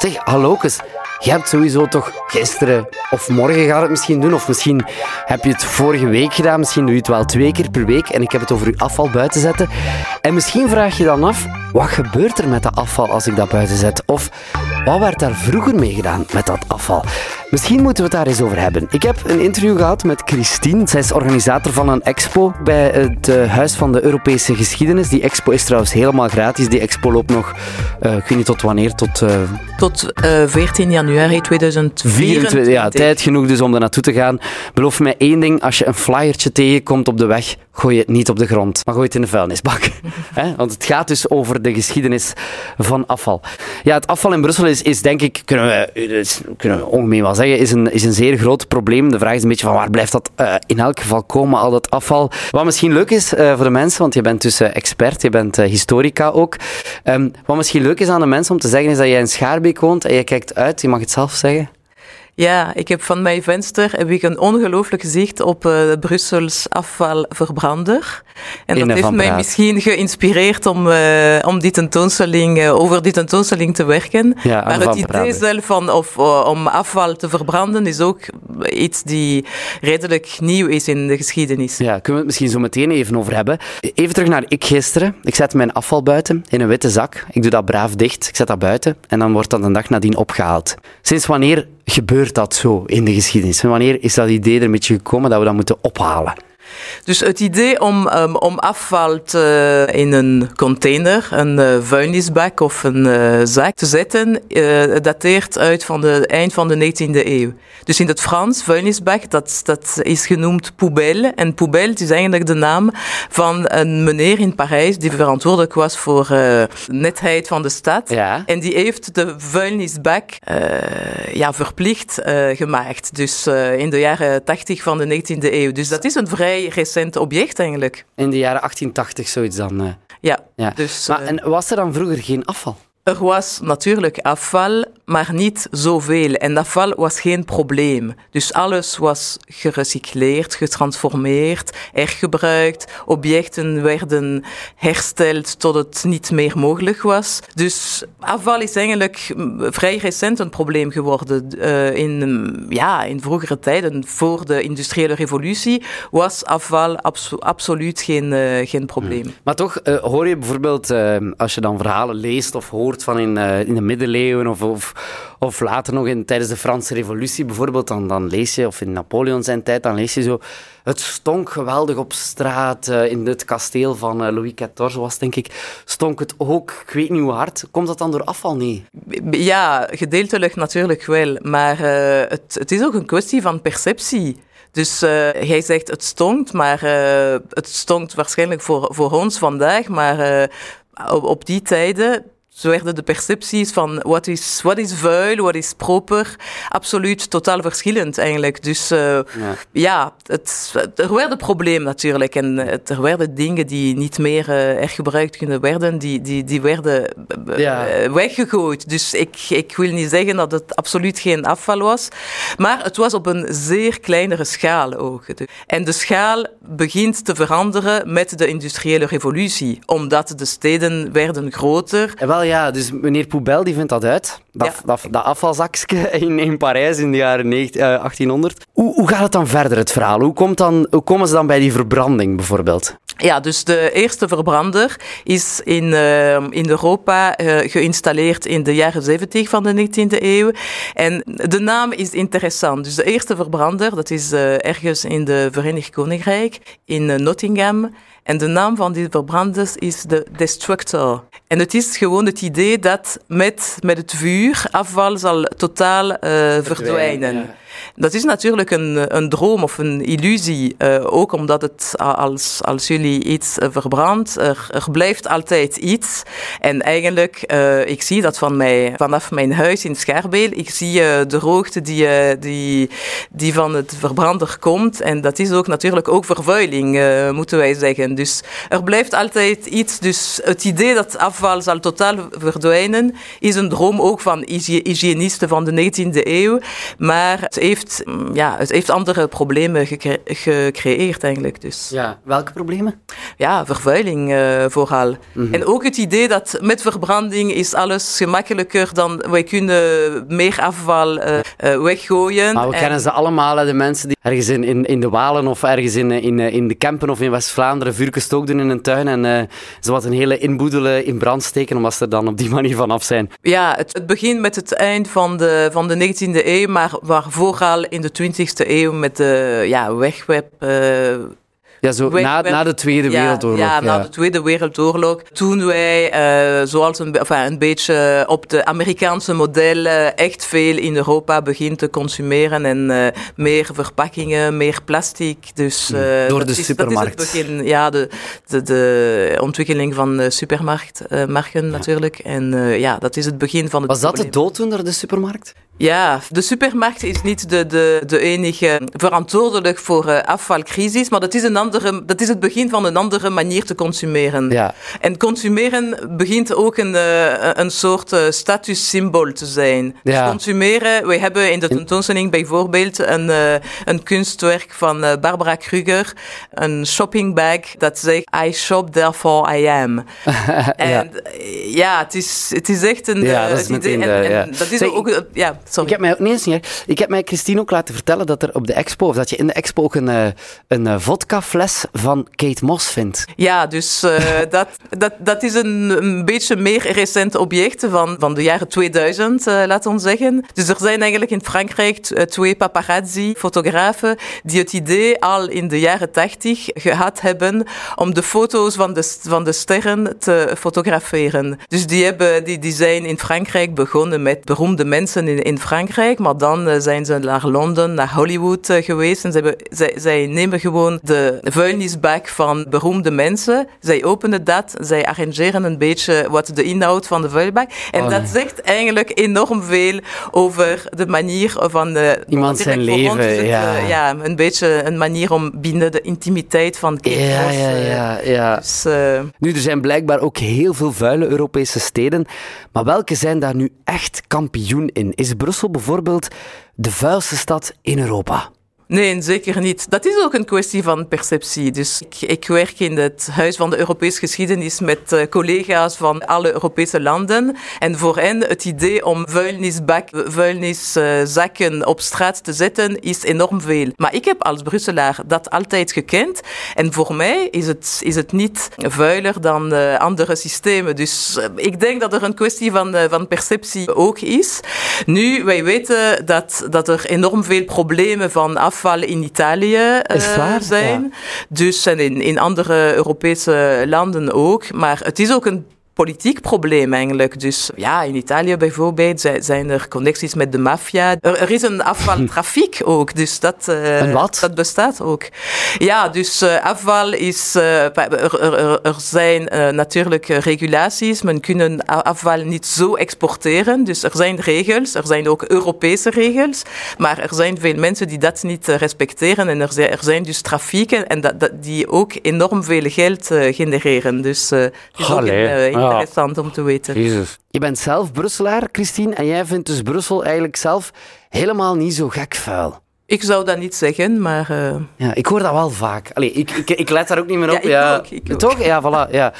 Zeg, hallokes. Je hebt sowieso toch gisteren of morgen gaat het misschien doen, of misschien heb je het vorige week gedaan, misschien doe je het wel twee keer per week en ik heb het over je afval buiten zetten. En misschien vraag je dan af, wat gebeurt er met dat afval als ik dat buiten zet? Of wat werd daar vroeger mee gedaan met dat afval? Misschien moeten we het daar eens over hebben. Ik heb een interview gehad met Christine. Zij is organisator van een expo bij het eh, Huis van de Europese Geschiedenis. Die expo is trouwens helemaal gratis. Die expo loopt nog, uh, ik weet niet tot wanneer, tot... Uh, tot 14 januari 2024. Ja, tijd genoeg dus om er naartoe te gaan. Beloof mij één ding, als je een flyertje tegenkomt op de weg, gooi het niet op de grond, maar gooi het in de vuilnisbak. Want het gaat dus over de geschiedenis van afval. Ja, het afval in Brussel is, is denk ik, kunnen we, kunnen we ongemeen wel zeggen, is een, is een zeer groot probleem. De vraag is een beetje van waar blijft dat uh, in elk geval komen, al dat afval. Wat misschien leuk is uh, voor de mensen, want je bent dus expert, je bent historica ook. Um, wat misschien leuk is aan de mensen om te zeggen, is dat jij in Schaarbeek woont en je kijkt uit, je mag het zelf zeggen. Ja, ik heb van mijn venster heb ik een ongelooflijk gezicht op uh, Brussels afvalverbrander. En dat heeft mij misschien geïnspireerd om, uh, om die tentoonstelling, uh, over die tentoonstelling te werken. Ja, maar het idee zelf van, of, om afval te verbranden is ook iets die redelijk nieuw is in de geschiedenis. Ja, kunnen we het misschien zo meteen even over hebben. Even terug naar ik gisteren. Ik zet mijn afval buiten in een witte zak. Ik doe dat braaf dicht. Ik zet dat buiten. En dan wordt dat een dag nadien opgehaald. Sinds wanneer gebeurt dat zo in de geschiedenis? wanneer is dat idee er met je gekomen dat we dat moeten ophalen? Dus het idee om, um, om afval te, in een container, een uh, vuilnisbak of een uh, zak te zetten, uh, dateert uit van de eind van de 19e eeuw. Dus in het Frans, vuilnisbak, dat, dat is genoemd poubelle. En poubelle is eigenlijk de naam van een meneer in Parijs die verantwoordelijk was voor uh, netheid van de stad. Ja. En die heeft de vuilnisbak ja, verplicht gemaakt. Dus in de jaren 80 van de 19e eeuw. Dus dat is een vrij recent object eigenlijk. In de jaren 1880 zoiets dan? Ja. ja. Dus, maar, en was er dan vroeger geen afval? Er was natuurlijk afval, maar niet zoveel. En afval was geen probleem. Dus alles was gerecycleerd, getransformeerd, hergebruikt. Objecten werden hersteld tot het niet meer mogelijk was. Dus afval is eigenlijk vrij recent een probleem geworden. Uh, in, ja, in vroegere tijden, voor de industriële revolutie, was afval abso absoluut geen, uh, geen probleem. Maar toch uh, hoor je bijvoorbeeld, als je dan verhalen leest of hoort van in, in de middeleeuwen of, of, of, later nog in, tijdens de Franse revolutie bijvoorbeeld, dan, dan lees je, of in Napoleon zijn tijd, dan lees je zo, het stonk geweldig op straat, uh, in het kasteel van uh, Louis XIV was denk ik, stonk het ook, ik weet niet hoe hard. Komt dat dan door afval? Nee. Ja, gedeeltelijk natuurlijk wel, maar het, het is ook een kwestie van perceptie. Dus uh, hij zegt het stonkt, maar het stonkt waarschijnlijk voor, voor ons vandaag. Maar op, op die tijden zo werden de percepties van wat is, wat is vuil, wat is proper, absoluut totaal verschillend eigenlijk. Dus uh, ja, ja het, er werden problemen natuurlijk. En er werden dingen die niet meer uh, gebruikt kunnen worden, die, die, die werden ja. weggegooid. Dus ik, ik wil niet zeggen dat het absoluut geen afval was, maar het was op een zeer kleinere schaal ook. En de schaal begint te veranderen met de industriële revolutie, omdat de steden werden groter. En wel, ja, dus meneer Poubel die vindt dat uit. Dat, ja. dat, dat afvalzakje in, in Parijs in de jaren 19, uh, 1800. Hoe, hoe gaat het dan verder, het verhaal? Hoe, komt dan, hoe komen ze dan bij die verbranding bijvoorbeeld? Ja, dus de eerste verbrander is in, uh, in Europa uh, geïnstalleerd in de jaren 70 van de 19e eeuw. En de naam is interessant. Dus de eerste verbrander, dat is uh, ergens in de Verenigd Koninkrijk, in Nottingham. En de naam van die verbranders is de Destructor. En het is gewoon het idee dat met, met het vuur afval zal totaal verdwijnen. Ja. Dat is natuurlijk een, een droom of een illusie, uh, ook omdat het als, als jullie iets uh, verbrandt, er, blijft altijd iets. En eigenlijk, uh, ik zie dat van mij, vanaf mijn huis in Scharbeel, ik zie de rookte die, die, die van het verbrander komt. En dat is ook natuurlijk ook vervuiling, moeten wij zeggen. Dus er blijft altijd iets. Dus het idee dat afval zal totaal verdwijnen, is een droom ook van hygiënisten van de 19e eeuw. Maar heeft, mm, ja, het heeft andere problemen gecreëerd eigenlijk. Dus. Ja, welke problemen? Ja, vervuiling uh, vooral. Mhm. En ook het idee dat met verbranding is alles gemakkelijker dan wij kunnen meer afval uh, uh, weggooien. Maar we kennen ze allemaal, de mensen die ergens in, in, in de Walen of ergens in, in, in de Kempen of in West-Vlaanderen vuurken stookden in een tuin en ze wat een hele inboedelen in brand steken omdat ze er dan op die manier vanaf zijn. Ja, het, het begint met het eind van de, van de 19e eeuw, maar, maar vooral in de 20e eeuw met de ja, wegweb. Ja, zo na, na de Tweede Wereldoorlog. Ja, ja, na de Tweede Wereldoorlog. Toen wij, uh, zoals een, enfin, een beetje op de Amerikaanse model, echt veel in Europa beginnen te consumeren. En uh, meer verpakkingen, meer plastic. Dus, uh, Door de is, supermarkt. Dat is het begin, ja, de, de, de ontwikkeling van de supermarktmarken natuurlijk. En ja, dat is het begin van het Was dat de dooddoener, de supermarkt? Ja, de supermarkt is niet de, de, de enige verantwoordelijk voor afvalcrisis, maar dat is, een andere, dat is het begin van een andere manier te consumeren. Ja. En consumeren begint ook een, uh, een soort uh, statussymbool te zijn. Dus ja. Dus consumeren, we hebben in de tentoonstelling bijvoorbeeld een, een kunstwerk van Barbara Kruger, een shoppingbag dat zegt I shop therefore I am. en ja. het, is, het is echt een ja, dat is idee. En, en, ja. dat is ook, ja, ik heb mij, nee, niet, ik heb mij Christine ook laten vertellen dat er op de expo, of dat je in de expo ook een, eh, een eh, vodkafles van Kate Moss vindt. Ja, dus uh, dat, dat, dat is een, een beetje meer recent object van, van de jaren 2000, uh, laten we zeggen. Dus er zijn eigenlijk in Frankrijk twee paparazzi-fotografen die het idee al in de jaren 80 gehad hebben om de foto's van de, van de sterren te fotograferen. Dus die, hebben, die, die zijn in Frankrijk begonnen met beroemde mensen in, in Frankrijk, maar dan uh, zijn ze naar Londen, naar Hollywood geweest. En ze hebben, zij, zij, nemen gewoon de vuilnisbak van beroemde mensen. Zij openen dat, zij arrangeren een beetje wat de inhoud van de vuilbak. En oh, dat zegt eigenlijk enorm veel over de manier van... Uh, Iemand zijn leven, ja. ja. Een beetje een manier om binnen de intimiteit van ja, ja, ja, ja. Dus, nu, er zijn blijkbaar ook heel veel vuile Europese steden. Maar welke zijn daar nu echt kampioen in? Is Brussel bijvoorbeeld de vuilste stad in Europa? Nee, zeker niet. Dat is ook een kwestie van perceptie. Dus ik, ik werk in het Huis van de Europese Geschiedenis met uh, collega's van alle Europese landen. En voor hen het idee om vuilnisbak, vuilniszakken op straat te zetten is enorm veel. Maar ik heb als Brusselaar dat altijd gekend. En voor mij is het, is het niet vuiler dan uh, andere systemen. Dus uh, ik denk dat er een kwestie van, van perceptie ook is. Nu, wij weten dat, dat er enorm veel problemen van af in Italië uh, zijn. Dus en in, in andere Europese landen ook. Maar het is ook een politiek probleem eigenlijk. Dus ja, in Italië bijvoorbeeld zijn er connecties met de maffia. Er, is een afvaltrafiek ook, dus dat, uh, dat bestaat ook. Ja, dus uh, afval is... Uh, er, er, er, zijn natuurlijk regulaties. Men kunnen afval niet zo exporteren. Dus er zijn regels, er zijn ook Europese regels. Maar er zijn veel mensen die dat niet respecteren. En er zijn, er zijn dus trafieken en dat, dat, die ook enorm veel geld genereren. Dus ook interessant om te weten. Jezus. Je bent zelf Brusselaar, Christine, en jij vindt dus Brussel eigenlijk zelf helemaal niet zo gek vuil. Ik zou dat niet zeggen, maar... Uh... Ja, ik hoor dat wel vaak. Allee, ik, ik, ik let daar ook niet meer op. Ja, ik Ook, ik Toch? Ja, voilà. Ja.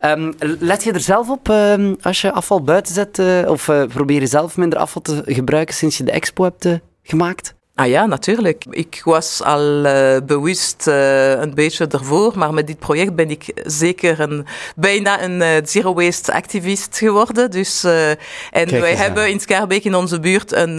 Um, let je er zelf op um, als je afval buiten zet? Uh, of uh, probeer je zelf minder afval te gebruiken sinds je de expo hebt gemaakt? Ah ja, natuurlijk. Ik was al uh, bewust uh, een beetje ervoor, maar met dit project ben ik zeker een, bijna een uh, zero waste activist geworden. Dus, en wij hebben in Schaarbeek in onze buurt een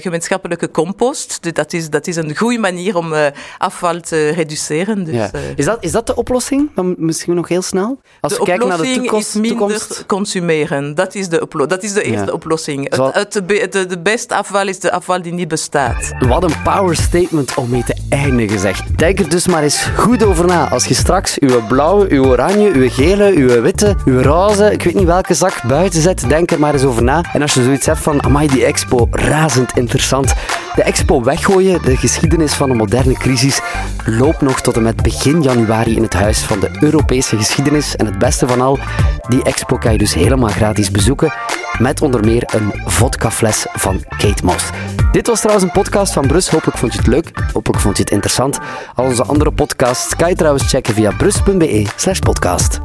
gemeenschappelijke compost. Dus dat is, dat is een goede manier om afval te reduceren. Dus, ja. is, dat, is dat de oplossing? Dan misschien nog heel snel? Als de we kijken naar de toekomst, is minder toekomst... consumeren. Dat is de, dat is de eerste ja. oplossing. Het, het, de, de beste afval is de afval die niet bestaat. Wat een power statement om mee te eindigen, zeg. Denk er dus maar eens goed over na. Als je straks uw blauwe, uw oranje, uw gele, uw witte, uw roze, ik weet niet welke zak buiten zet, denk er maar eens over na. En als je zoiets hebt van, amai, die expo, razend interessant. De expo Weggooien, de geschiedenis van een moderne crisis, loopt nog tot en met begin januari in het Huis van de Europese Geschiedenis. En het beste van al, die expo kan je dus helemaal gratis bezoeken. met onder meer een vodkafles van Kate Moss. Dit was trouwens een podcast van Brus. Hopelijk vond je het leuk. Hopelijk vond je het interessant. Al onze andere podcasts kan je trouwens checken via brus.be slash podcast.